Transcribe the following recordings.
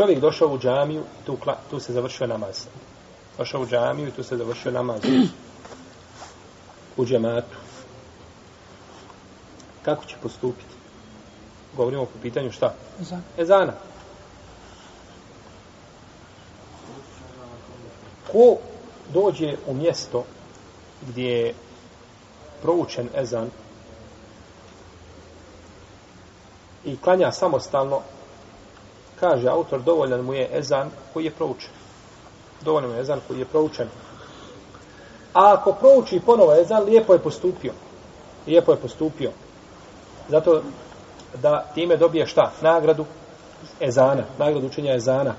čovjek došao u džamiju, tu, tu se završio namaz. Došao u džamiju i tu se završio namaz. U džematu. Kako će postupiti? Govorimo po pitanju šta? Ezana. Ezana. Ko dođe u mjesto gdje je proučen ezan i klanja samostalno, kaže autor, dovoljan mu je ezan koji je proučen. Dovoljan mu je ezan koji je proučen. A ako prouči ponovo ezan, lijepo je postupio. Lijepo je postupio. Zato da time dobije šta? Nagradu ezana. Nagradu učenja ezana.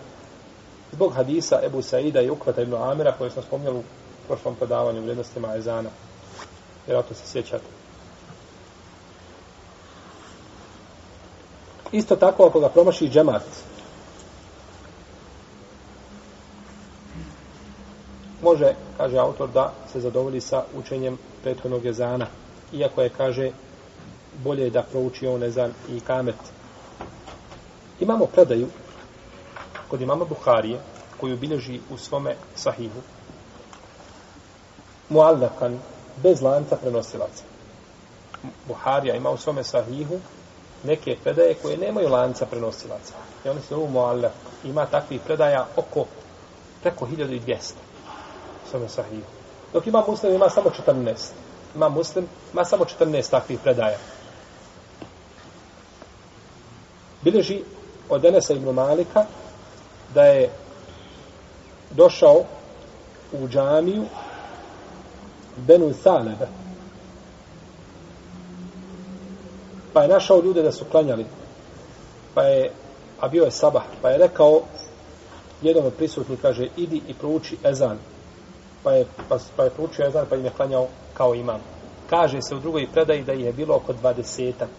Zbog hadisa Ebu Saida i Ukvata ibn Amira koje smo spomnjali u prošlom predavanju u vrijednostima ezana. Jer to se sjećate. Isto tako ako ga promaši džemat. Može, kaže autor, da se zadovolji sa učenjem prethodnog jezana. Iako je, kaže, bolje da prouči on ezan i kamet. Imamo predaju kod imama Buharije, koju bilježi u svome sahihu, muallakan, bez lanca prenosilaca. Buharija ima u svome sahihu neke predaje koje nemaju lanca prenosilaca. I oni se zovu muallak. Ima takvih predaja oko preko 1200 Samo sahiju. Dok ima muslim, ima samo 14. Ima muslim, ima samo 14 takvih predaja. Bileži od Enesa ibn Malika da je došao u džamiju Benu Salebe. Pa je našao ljude da su klanjali. Pa je, a bio je sabah, pa je rekao jedan od prisutnih, kaže, idi i prouči ezan. Pa je, pa, pa je proučio ezan, pa im je klanjao kao imam. Kaže se u drugoj predaji da je bilo oko dvadesetak.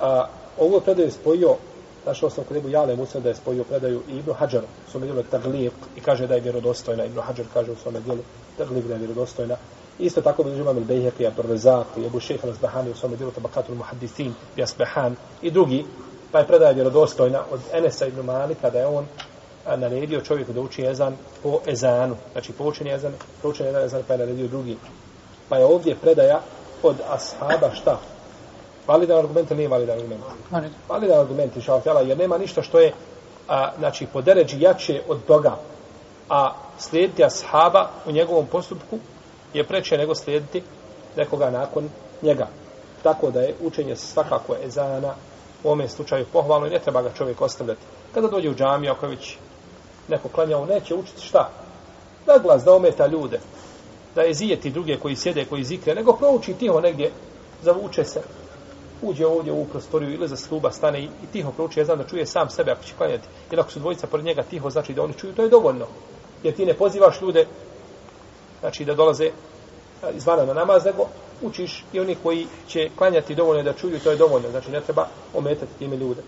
A, ovo predaju je spojio Našao sam kod Ebu Jale Musa da je spojio predaju i Ibnu Hadžar u svome dijelu Tagliq i kaže da je vjerodostojna. Ibnu Hadžar kaže u svome djelu Tagliq da je vjerodostojna. Isto tako bi imam il Bejhek i Abdur i Ebu Šeha Nazbahani u svome djelu Tabakatul Muhaddisin i Asbehan i drugi. Pa je predaja vjerodostojna od Enesa ibn Malika da je on naredio čovjeku da uči ezan po ezanu. Znači poučen ezan, poučen jedan ezan pa je naredio drugi. Pa je ovdje predaja od ashaba šta? Validan argument ili nije validan argument? Validan. Validan argument, inša Allah, jer nema ništa što je, a, znači, po deređi jače od toga, a slijediti ashaba u njegovom postupku je preče nego slijediti nekoga nakon njega. Tako da je učenje svakako ezana u ovom slučaju pohvalno i ne treba ga čovjek ostavljati. Kada dođe u džamiju, ako već neko klanjao, neće učiti šta? Da glas, da ometa ljude, da je zijeti druge koji sjede, koji zikre, nego prouči tiho negdje, zavuče se, uđe ovdje u prostoriju ili za sluba stane i, i tiho prouči, ja znam da čuje sam sebe ako će klanjati. Jer ako su dvojica pored njega tiho, znači da oni čuju, to je dovoljno. Jer ti ne pozivaš ljude, znači da dolaze izvana na namaz, nego učiš i oni koji će klanjati dovoljno da čuju, to je dovoljno. Znači ne treba ometati time ljude.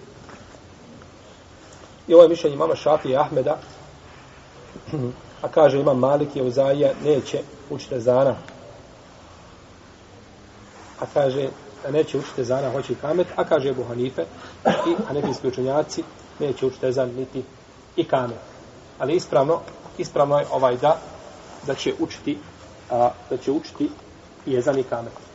I ovo je mišljenje mama Šafi i Ahmeda, a kaže imam Malik je uzaija, neće učite zana. A kaže, neće učiti ezana, hoće i kamet, a kaže Ebu Hanife i hanefijski učenjaci neće učiti ezan niti i kamet. Ali ispravno, ispravno je ovaj da, da će učiti, a, da će učiti i ezan i kamet.